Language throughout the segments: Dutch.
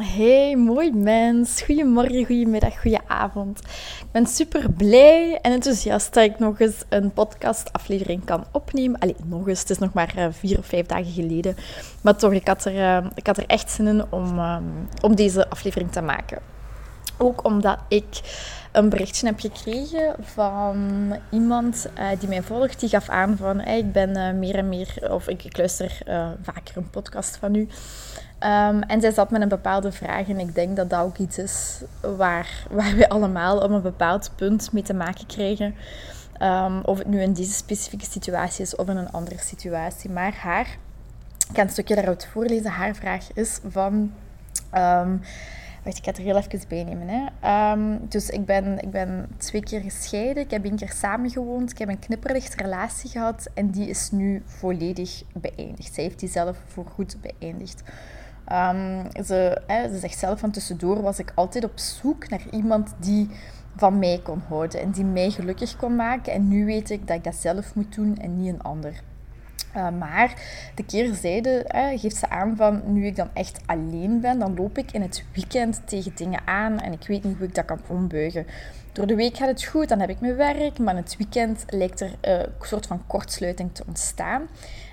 Hey, mooi mens. Goedemorgen, goedemiddag, goedenavond. Ik ben super blij en enthousiast dat ik nog eens een podcastaflevering kan opnemen. Allee, nog eens. Het is nog maar eh, vier of vijf dagen geleden. Maar toch, ik had er, uh, ik had er echt zin in om, um, om deze aflevering te maken. Ook omdat ik een berichtje heb gekregen van iemand uh, die mij volgt. Die gaf aan van, ik ben meer en meer, of ik, luister vaker een podcast van u. Um, en zij zat met een bepaalde vraag en ik denk dat dat ook iets is waar, waar we allemaal op een bepaald punt mee te maken krijgen. Um, of het nu in deze specifieke situatie is of in een andere situatie. Maar haar, ik ga een stukje daaruit voorlezen, haar vraag is van... Um, wacht, ik ga het er heel even bij nemen. Hè. dus ik ben, ik ben twee keer gescheiden, ik heb één keer samengewoond, ik heb een knipperlicht relatie gehad en die is nu volledig beëindigd. Zij heeft die zelf voorgoed beëindigd. Um, ze, ze zegt zelf van tussendoor was ik altijd op zoek naar iemand die van mij kon houden en die mij gelukkig kon maken. En nu weet ik dat ik dat zelf moet doen en niet een ander. Uh, maar de keerzijde hè, geeft ze aan van nu ik dan echt alleen ben, dan loop ik in het weekend tegen dingen aan en ik weet niet hoe ik dat kan ombuigen. Door de week gaat het goed, dan heb ik mijn werk, maar in het weekend lijkt er uh, een soort van kortsluiting te ontstaan.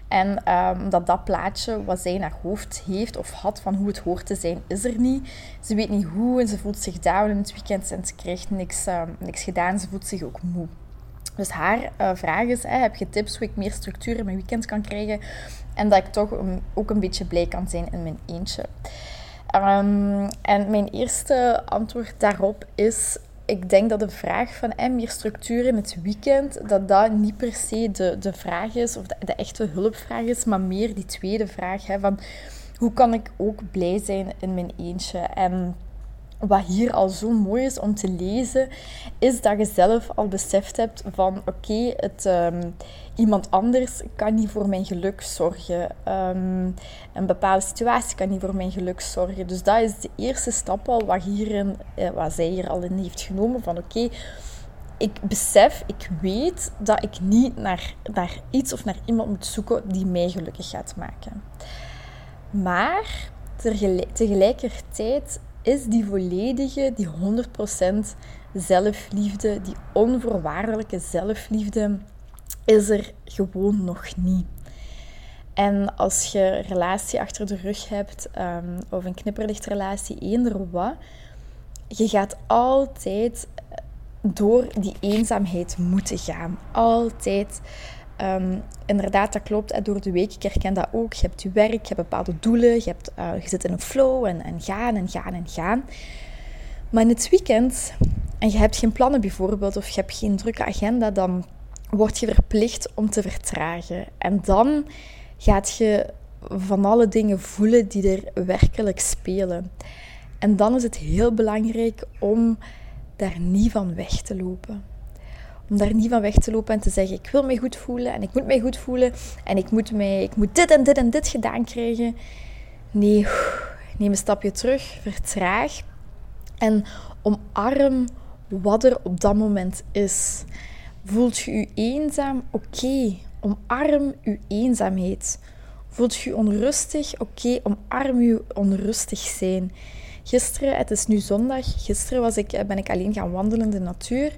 En um, dat plaatje wat zij in haar hoofd heeft of had van hoe het hoort te zijn, is er niet. Ze weet niet hoe en ze voelt zich down in het weekend en ze krijgt niks, um, niks gedaan. Ze voelt zich ook moe. Dus haar uh, vraag is, hè, heb je tips hoe ik meer structuur in mijn weekend kan krijgen en dat ik toch ook een beetje blij kan zijn in mijn eentje. Um, en mijn eerste antwoord daarop is ik denk dat de vraag van eh, meer structuur in het weekend, dat dat niet per se de, de vraag is, of de, de echte hulpvraag is, maar meer die tweede vraag hè, van hoe kan ik ook blij zijn in mijn eentje? En wat hier al zo mooi is om te lezen, is dat je zelf al beseft hebt van oké, um, iemand anders kan niet voor mijn geluk zorgen. Um, een bepaalde situatie kan niet voor mijn geluk zorgen. Dus dat is de eerste stap al wat, eh, wat zij hier al in heeft genomen van oké, ik besef, ik weet dat ik niet naar, naar iets of naar iemand moet zoeken die mij gelukkig gaat maken. Maar tegelijkertijd is die volledige, die 100% zelfliefde, die onvoorwaardelijke zelfliefde, is er gewoon nog niet. En als je een relatie achter de rug hebt, um, of een knipperlichtrelatie, eender wat, je gaat altijd door die eenzaamheid moeten gaan. Altijd. Um, inderdaad, dat klopt. Door de week, ik herken dat ook. Je hebt je werk, je hebt bepaalde doelen, je, hebt, uh, je zit in een flow en, en gaan en gaan en gaan. Maar in het weekend, en je hebt geen plannen bijvoorbeeld, of je hebt geen drukke agenda, dan word je verplicht om te vertragen. En dan gaat je van alle dingen voelen die er werkelijk spelen. En dan is het heel belangrijk om daar niet van weg te lopen. Om daar niet van weg te lopen en te zeggen: Ik wil mij goed voelen en ik moet mij goed voelen en ik moet, mij, ik moet dit en dit en dit gedaan krijgen. Nee, neem een stapje terug, vertraag en omarm wat er op dat moment is. Voelt je je eenzaam? Oké, omarm je eenzaamheid. Voelt je onrustig? Oké, omarm je onrustig zijn. Gisteren, het is nu zondag, gisteren was ik, ben ik alleen gaan wandelen in de natuur.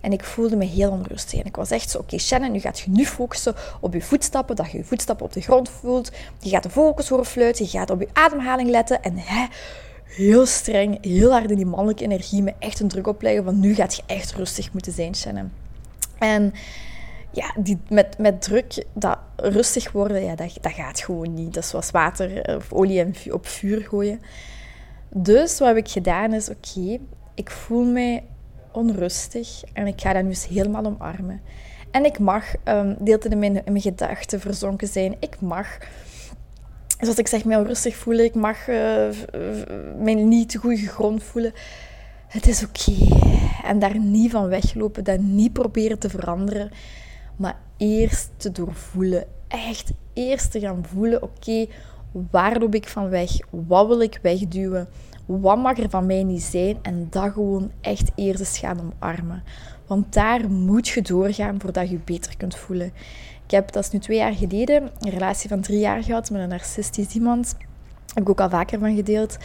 En ik voelde me heel onrustig. En ik was echt zo, oké Shannon, nu gaat je nu focussen op je voetstappen, dat je je voetstappen op de grond voelt. Je gaat de focus horen fluiten, je gaat op je ademhaling letten. En hè, heel streng, heel hard in die mannelijke energie me echt een druk opleggen van nu gaat je echt rustig moeten zijn, Shannon. En ja, die, met, met druk, dat rustig worden, ja, dat, dat gaat gewoon niet. Dat is zoals water eh, of olie op vuur gooien. Dus wat heb ik gedaan is, oké, ik voel mij onrustig en ik ga dat nu eens helemaal omarmen. En ik mag um, deeltijd in mijn, mijn gedachten verzonken zijn. Ik mag, zoals ik zeg, mij onrustig voelen. Ik mag uh, mij niet te goede grond voelen. Het is oké. En daar niet van weglopen, dat niet proberen te veranderen. Maar eerst te doorvoelen echt eerst te gaan voelen: oké, waar loop ik van weg? Wat wil ik wegduwen? Wat mag er van mij niet zijn? En dat gewoon echt eerst eens gaan omarmen. Want daar moet je doorgaan voordat je beter kunt voelen. Ik heb, dat is nu twee jaar geleden, een relatie van drie jaar gehad met een narcistisch iemand. Heb ik ook al vaker van gedeeld.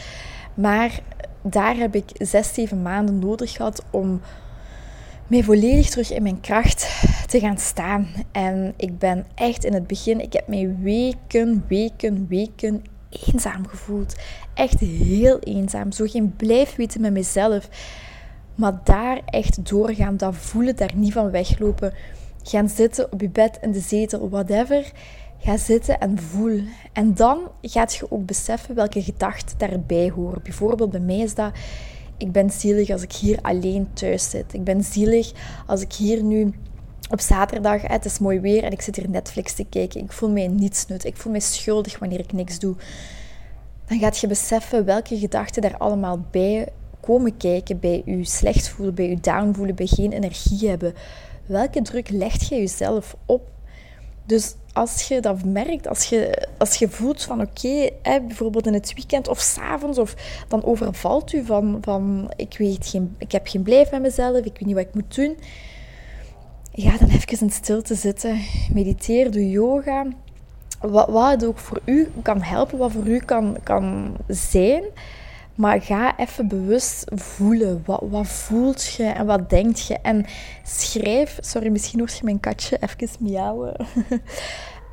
Maar daar heb ik zes, zeven maanden nodig gehad om mij volledig terug in mijn kracht te gaan staan. En ik ben echt in het begin, ik heb mij weken, weken, weken eenzaam gevoeld. Echt heel eenzaam. Zo geen blijf weten met mezelf. Maar daar echt doorgaan, dat voelen, daar niet van weglopen. Gaan zitten op je bed, in de zetel, whatever. Ga zitten en voel. En dan gaat je ook beseffen welke gedachten daarbij horen. Bijvoorbeeld bij mij is dat... Ik ben zielig als ik hier alleen thuis zit. Ik ben zielig als ik hier nu op zaterdag, het is mooi weer en ik zit hier Netflix te kijken. Ik voel mij niets nut. Ik voel mij schuldig wanneer ik niks doe. Dan gaat je beseffen welke gedachten daar allemaal bij komen kijken. Bij je slecht voelen, bij je down voelen, bij geen energie hebben. Welke druk legt je jezelf op? Dus als je dat merkt, als je, als je voelt van oké, bijvoorbeeld in het weekend of s'avonds, of dan overvalt u van, van ik, weet geen, ik heb geen blijf met mezelf, ik weet niet wat ik moet doen Ga dan even in stilte zitten. Mediteer, doe yoga. Wat, wat het ook voor u kan helpen, wat voor u kan, kan zijn. Maar ga even bewust voelen. Wat, wat voelt je en wat denkt je? En schrijf... Sorry, misschien hoort je mijn katje even miauwen.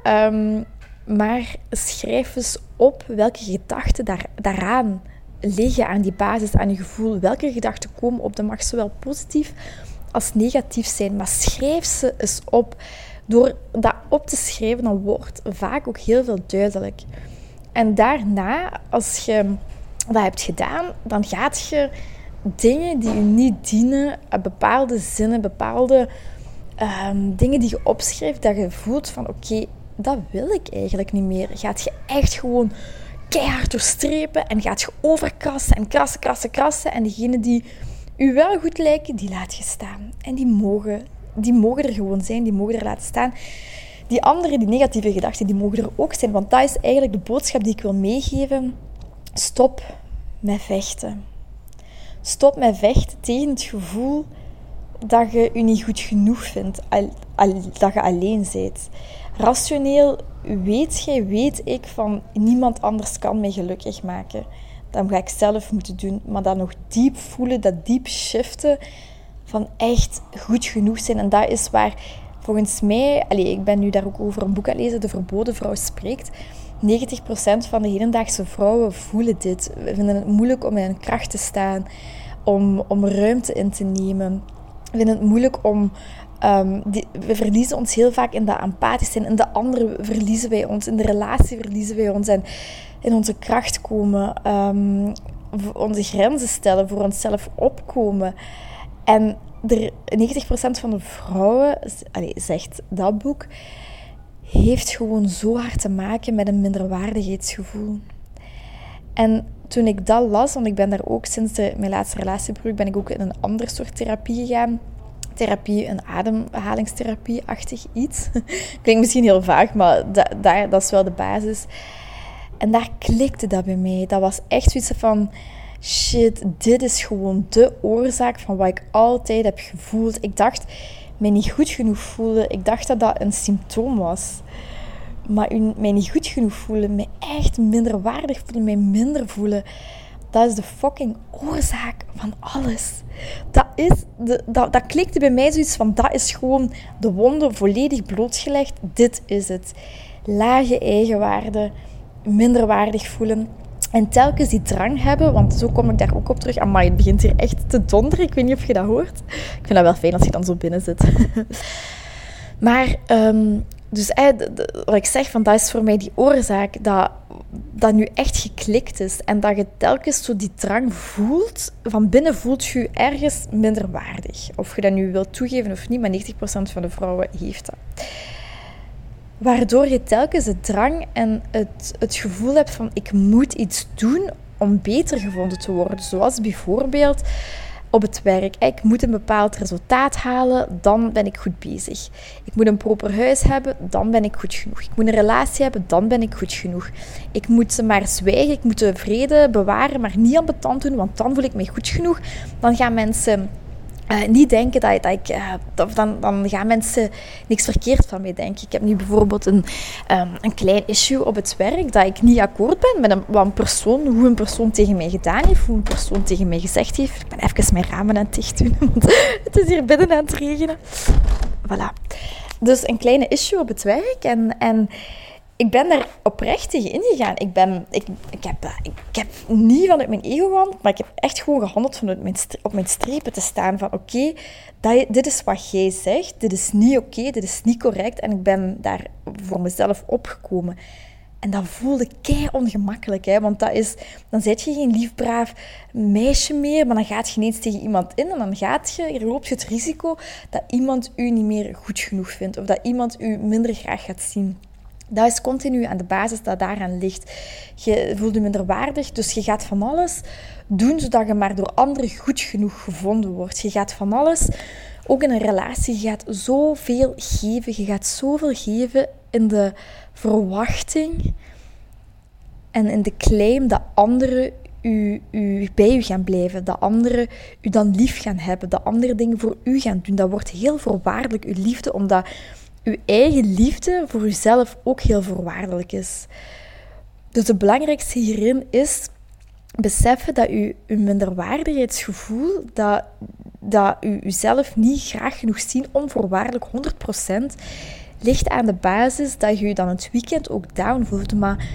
um, maar schrijf eens op welke gedachten daar, daaraan liggen, aan die basis, aan je gevoel. Welke gedachten komen op. Dat mag zowel positief als negatief zijn, maar schrijf ze eens op. Door dat op te schrijven, dan wordt vaak ook heel veel duidelijk. En daarna, als je dat hebt gedaan, dan gaat je dingen die je niet dienen, eh, bepaalde zinnen, bepaalde ehm, dingen die je opschrijft, dat je voelt van oké, dat wil ik eigenlijk niet meer. Gaat je echt gewoon keihard doorstrepen en gaat je overkrassen en krassen, krassen, krassen. En degene die u wel goed lijken, die laat je staan. En die mogen, die mogen er gewoon zijn, die mogen er laten staan. Die andere, die negatieve gedachten, die mogen er ook zijn. Want dat is eigenlijk de boodschap die ik wil meegeven. Stop met vechten. Stop met vechten tegen het gevoel dat je je niet goed genoeg vindt, dat je alleen bent. Rationeel weet jij, weet ik van niemand anders kan mij gelukkig maken dan ga ik zelf moeten doen. Maar dat nog diep voelen, dat diep shiften van echt goed genoeg zijn. En dat is waar volgens mij, allez, ik ben nu daar ook over een boek aan lezen, De Verboden Vrouw Spreekt. 90% van de hedendaagse vrouwen voelen dit. We vinden het moeilijk om in hun kracht te staan, om, om ruimte in te nemen. We vinden het moeilijk om Die, we verliezen ons heel vaak in dat empathisch zijn. In de andere verliezen wij ons. In de relatie verliezen wij ons. En in onze kracht komen. Um, onze grenzen stellen. Voor onszelf opkomen. En er, 90% van de vrouwen, allez, zegt dat boek, heeft gewoon zo hard te maken met een minderwaardigheidsgevoel. En toen ik dat las, want ik ben daar ook sinds de, mijn laatste relatiebreuk, ben ik ook in een ander soort therapie gegaan therapie, een ademhalingstherapie-achtig iets. Klinkt misschien heel vaag, maar daar, dat is wel de basis. En daar klikte dat bij mij. Dat was echt zoiets van... Shit, dit is gewoon de oorzaak van wat ik altijd heb gevoeld. Ik dacht mij niet goed genoeg voelen. Ik dacht dat dat een symptoom was. Maar mij niet goed genoeg voelen, mij echt minder waardig voelen, mij minder voelen dat is de fucking oorzaak van alles. Dat, is de, dat, dat klikte bij mij zoiets van, dat is gewoon de wonde volledig blootgelegd. Dit is het. Lage eigenwaarde, minderwaardig voelen. En telkens die drang hebben, want zo kom ik daar ook op terug. Maar het begint hier echt te donderen. Ik weet niet of je dat hoort. Ik vind dat wel fijn als je dan zo binnen zit. maar um, dus wat ik zeg, van, dat is voor mij die oorzaak dat dat nu echt geklikt is. En dat je telkens zo die drang voelt. Van binnen voelt je je ergens minder waardig. Of je dat nu wilt toegeven of niet, maar 90% van de vrouwen heeft dat. Waardoor je telkens de drang en het, het gevoel hebt van ik moet iets doen om beter gevonden te worden. Zoals bijvoorbeeld op het werk. Ik moet een bepaald resultaat halen, dan ben ik goed bezig. Ik moet een proper huis hebben, dan ben ik goed genoeg. Ik moet een relatie hebben, dan ben ik goed genoeg. Ik moet maar zwijgen, ik moet de vrede bewaren, maar niet aan betand doen, want dan voel ik me goed genoeg. Dan gaan mensen uh, niet denken dat, dat ik, uh, dan, dan gaan mensen niks verkeerd van mij denken. Ik heb nu bijvoorbeeld een, um, een klein issue op het werk dat ik niet akkoord ben met een, wat een persoon, hoe een persoon tegen mij gedaan heeft, hoe een persoon tegen mij gezegd heeft. Ik ben even mijn ramen aan het dicht doen, want het is hier binnen aan het regenen. Voilà. Dus een kleine issue op het werk en, en ik ben daar oprecht tegen ingegaan. Ik, ben, ik, ik, heb, ik heb niet vanuit mijn ego gehandeld, maar ik heb echt gewoon gehandeld vanuit mijn, op mijn strepen te staan. Van oké, dit is wat jij zegt, dit is niet oké, dit is niet correct. En ik ben daar voor mezelf opgekomen. En dat voelde kei ongemakkelijk, hè? want dat is, dan zit je geen lief, braaf meisje meer, maar dan gaat je ineens tegen iemand in en dan gaat je, je loopt je het risico dat iemand u niet meer goed genoeg vindt of dat iemand u minder graag gaat zien. Dat is continu aan de basis dat daaraan ligt. Je voelt je minder waardig, dus je gaat van alles doen zodat je maar door anderen goed genoeg gevonden wordt. Je gaat van alles, ook in een relatie, je gaat zoveel geven. Je gaat zoveel geven in de verwachting en in de claim dat anderen u, u, bij u gaan blijven. Dat anderen u dan lief gaan hebben. Dat andere dingen voor u gaan doen. Dat wordt heel voorwaardelijk, uw liefde, omdat uw eigen liefde voor uzelf ook heel voorwaardelijk is. Dus het belangrijkste hierin is beseffen dat u uw minderwaardigheidsgevoel, dat, dat u uzelf niet graag genoeg zien, onvoorwaardelijk 100%, ligt aan de basis dat je je dan het weekend ook down voelt. Maar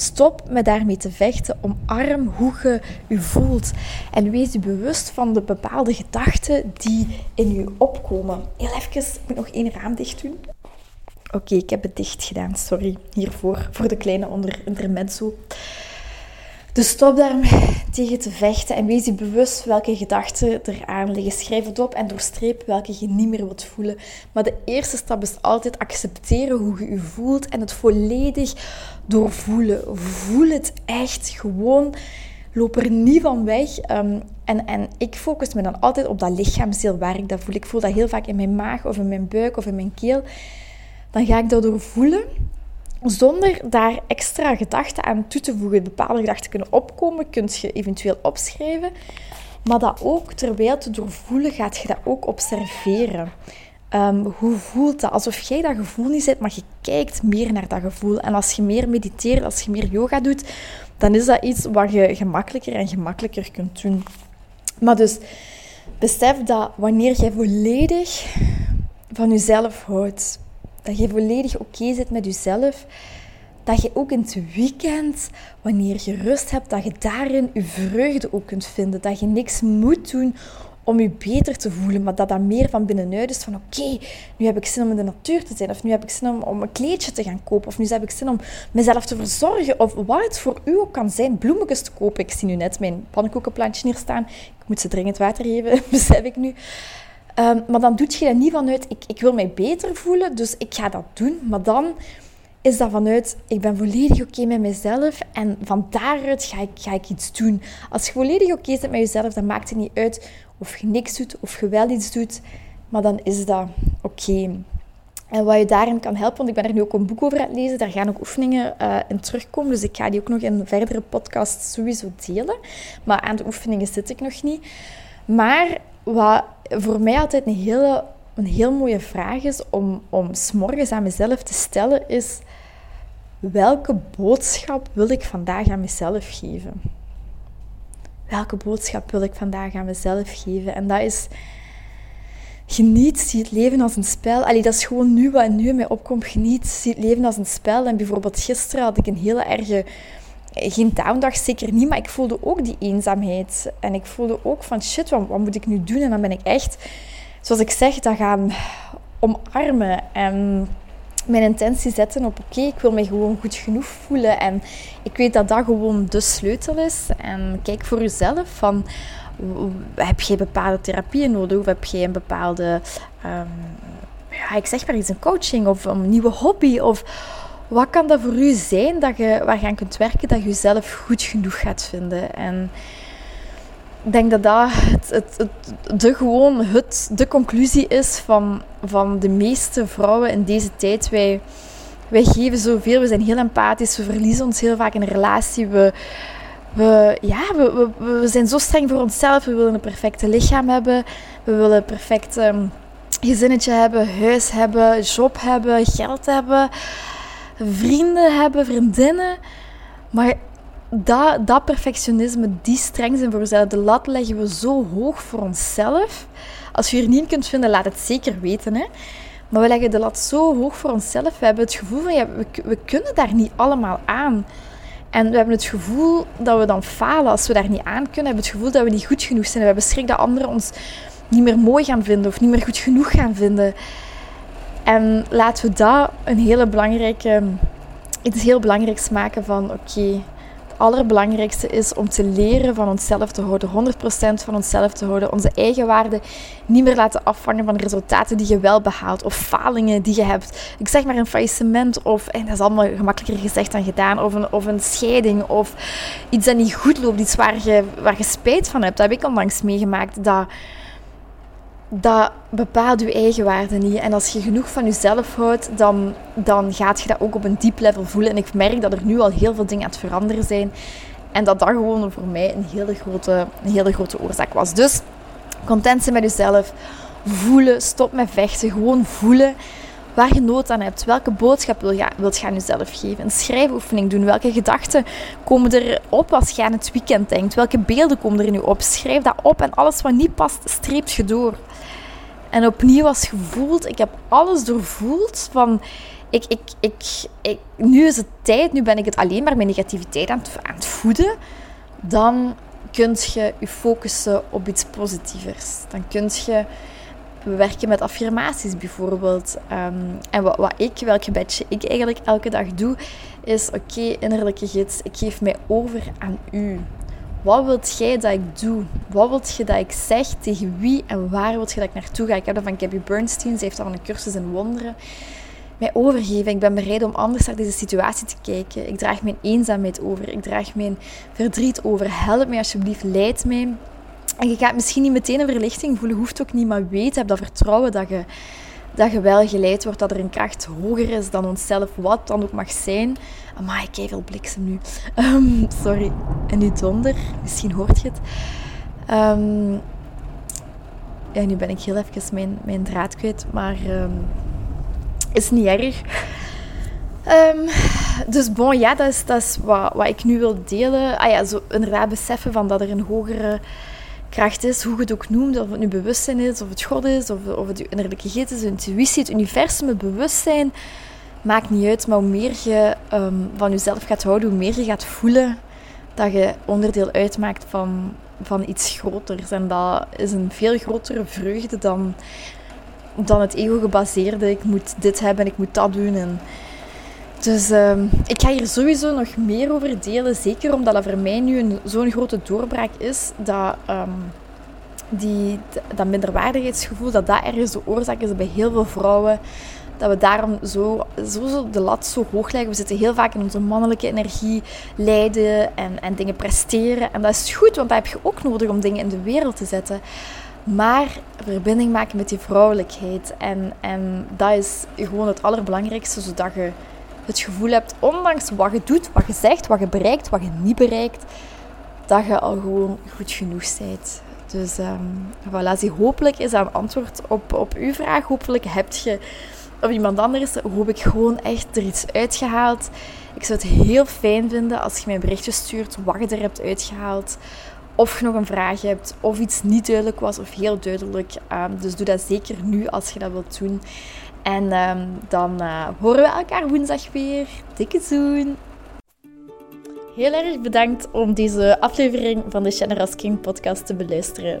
stop met daarmee te vechten. Omarm hoe je je voelt. En wees je bewust van de bepaalde gedachten die in je opkomen. Heel even, ik moet nog één raam dicht doen. Oké, ik heb het dicht gedaan. Sorry hiervoor, voor de kleine onder intermezzo. Dus stop daarmee tegen te vechten en wees je bewust welke gedachten er aan liggen. Schrijf het op en doorstreep welke je niet meer wilt voelen. Maar de eerste stap is altijd accepteren hoe je je voelt en het volledig doorvoelen. Voel het echt gewoon. Loop er niet van weg. Ehm, en, en ik focus me dan altijd op dat lichaamsdeel waar ik dat voel. Ik voel dat heel vaak in mijn maag of in mijn buik of in mijn keel. Dan ga ik dat doorvoelen zonder daar extra gedachten aan toe te voegen. Bepaalde gedachten kunnen opkomen, kun je eventueel opschrijven. Maar dat ook, terwijl te doorvoelen, gaat je dat ook observeren. Ehm, hoe voelt dat? Alsof jij dat gevoel niet zit, maar je kijkt meer naar dat gevoel. En als je meer mediteert, als je meer yoga doet, dan is dat iets wat je gemakkelijker en gemakkelijker kunt doen. Maar dus, besef dat wanneer jij volledig van jezelf houdt, dat je volledig oké zit met jezelf. Dat je ook in het weekend, wanneer je rust hebt, dat je daarin je vreugde ook kunt vinden. Dat je niks moet doen om je beter te voelen, maar dat dat meer van binnenuit is van oké, nu heb ik zin om in de natuur te zijn, of nu heb ik zin om, om een kleedje te gaan kopen, of nu heb ik zin om mezelf te verzorgen, of wat het voor u ook kan zijn, bloemetjes te kopen. Ik zie nu net mijn pannenkoekenplantje hier staan. Ik moet ze dringend water geven, besef ik nu. Ehm, maar dan doet je dat niet vanuit, ik, ik wil mij beter voelen, dus ik ga dat doen. Maar dan is dat vanuit, ik ben volledig oké met mezelf en van daaruit ga ik, ga ik iets doen. Als je volledig oké zit met jezelf, dan maakt het niet uit of je niks doet of je wel iets doet, maar dan is dat oké. En wat je daarin kan helpen, want ik ben er nu ook een boek over aan het lezen, daar gaan ook oefeningen uh, in terugkomen, dus ik ga die ook nog in verdere podcast sowieso delen. Maar aan de oefeningen zit ik nog niet. Maar wat voor mij altijd een hele een heel mooie vraag is om, om s'morgens aan mezelf te stellen, is welke boodschap wil ik vandaag aan mezelf geven? Welke boodschap wil ik vandaag aan mezelf geven? En dat is geniet, zie het leven als een spel. Allee, dat is gewoon nu wat nu in mij opkomt. Geniet, zie het leven als een spel. En bijvoorbeeld gisteren had ik een hele erge geen downdag, zeker niet, maar ik voelde ook die eenzaamheid. En ik voelde ook van shit, wat, moet ik nu doen? En dan ben ik echt, zoals ik zeg, dat gaan omarmen. En mijn intentie zetten op oké, ik wil me gewoon goed genoeg voelen. En ik weet dat dat gewoon de sleutel is. En kijk voor jezelf van, heb je bepaalde therapieën nodig? Of heb je een bepaalde, um, ja, ik zeg maar iets, een coaching of een nieuwe hobby? Of wat kan dat voor u zijn dat je, waar kunt werken, dat je jezelf goed genoeg gaat vinden? En ik denk dat dat het, het, het, de, gewoon het, de conclusie is van, van de meeste vrouwen in deze tijd. Wij, wij geven zoveel, we zijn heel empathisch, we verliezen ons heel vaak in een relatie. We, we, ja, we, we, zijn zo streng voor onszelf. We willen een perfecte lichaam hebben. We willen een perfect um, gezinnetje hebben, huis hebben, job hebben, geld hebben, vrienden hebben, vriendinnen. Maar dat, dat perfectionisme, die streng zijn voor onszelf, de lat leggen we zo hoog voor onszelf. Als je er niet in kunt vinden, laat het zeker weten. Hè. Maar we leggen de lat zo hoog voor onszelf. We hebben het gevoel van, ja, we, we kunnen daar niet allemaal aan. En we hebben het gevoel dat we dan falen als we daar niet aan kunnen. We hebben het gevoel dat we niet goed genoeg zijn. We hebben schrik dat anderen ons niet meer mooi gaan vinden of niet meer goed genoeg gaan vinden. En laten we dat een hele belangrijke, iets heel belangrijks maken van oké, allerbelangrijkste is om te leren van onszelf te houden, 100% van onszelf te houden, onze eigen waarde niet meer laten afvangen van resultaten die je wel behaalt of falingen die je hebt. Ik zeg maar een faillissement of, en dat is allemaal gemakkelijker gezegd dan gedaan, of een, of een scheiding of iets dat niet goed loopt, iets waar je, waar je spijt van hebt. Dat heb ik onlangs meegemaakt. Dat, dat bepaalt je eigen waarde niet. En als je genoeg van jezelf houdt, dan, dan gaat je dat ook op een diep level voelen. En ik merk dat er nu al heel veel dingen aan het veranderen zijn. En dat dat gewoon voor mij een hele grote, hele grote oorzaak was. Dus content zijn met jezelf. Voelen, stop met vechten. Gewoon voelen waar je nood aan hebt. Welke boodschap wil je, wilt je aan jezelf geven? Een schrijfoefening doen. Welke gedachten komen er op als je aan het weekend denkt? Welke beelden komen er nu op? Schrijf dat op en alles wat niet past, streep je door. En opnieuw was gevoeld, ik heb alles doorvoeld van... Ik, ik, ik, ik, nu is het tijd, nu ben ik het alleen maar met negativiteit aan het, aan voeden. Dan kun je je focussen op iets positievers. Dan kun je werken met affirmaties bijvoorbeeld. Ehm, en wat, wat ik, welk gebedje ik eigenlijk elke dag doe, is: Oké, innerlijke gids, ik geef mij over aan u. Wat wilt jij dat ik doe? Wat wilt je dat ik zeg? Tegen wie en waar wilt je dat ik naartoe ga? Ik heb dat van Gabby Bernstein. Ze heeft al een cursus in wonderen. Mij overgeven. Ik ben bereid om anders naar deze situatie te kijken. Ik draag mijn eenzaamheid over. Ik draag mijn verdriet over. Help mij alsjeblieft. Leid mij. En je gaat misschien niet meteen een verlichting voelen. Hoeft ook niet. Maar weet, heb dat vertrouwen dat je, dat je wel geleid wordt. Dat er een kracht hoger is dan onszelf. Wat dan ook mag zijn. Amai, ik kijk veel bliksem nu. Um, sorry. En nu donder. Misschien hoort je het. Um, ja, nu ben ik heel even mijn, mijn draad kwijt. Maar um, is niet erg. dus bon, ja, dat is, dat is wat, wat ik nu wil delen. Ah ja, zo inderdaad beseffen van dat er een hogere kracht is, hoe je het ook noemt, of het nu bewustzijn is, of het God is, of, of het je innerlijke geest is, intuïtie, het universum, het bewustzijn maakt niet uit, maar hoe meer je ehm, van jezelf gaat houden, hoe meer je gaat voelen dat je onderdeel uitmaakt van, van iets groters. En dat is een veel grotere vreugde dan, dan het ego-gebaseerde. Ik moet dit hebben, ik moet dat doen. En dus ehm, ik ga hier sowieso nog meer over delen. Zeker omdat dat voor mij nu zo'n grote doorbraak is. Dat, um, die, dat minderwaardigheidsgevoel, dat dat ergens de oorzaak is bij heel veel vrouwen dat we daarom zo, zo, de lat zo hoog leggen. We zitten heel vaak in onze mannelijke energie, lijden en, en dingen presteren. En dat is goed, want dat heb je ook nodig om dingen in de wereld te zetten. Maar verbinding maken met die vrouwelijkheid. En, en dat is gewoon het allerbelangrijkste, zodat je het gevoel hebt, ondanks wat je doet, wat je zegt, wat je bereikt, wat je niet bereikt, dat je al gewoon goed genoeg bent. Dus um, voilà, zie, hopelijk is dat een antwoord op, op uw vraag. Hopelijk heb je of iemand anders, hoop ik gewoon echt er iets uitgehaald. Ik zou het heel fijn vinden als je mij een berichtje stuurt wat je er hebt uitgehaald. Of je nog een vraag hebt, of iets niet duidelijk was of heel duidelijk. Um, dus doe dat zeker nu als je dat wilt doen. En um, dan uh, horen we elkaar woensdag weer. Dikke zoen! Heel erg bedankt om deze aflevering van de Generous King podcast te beluisteren.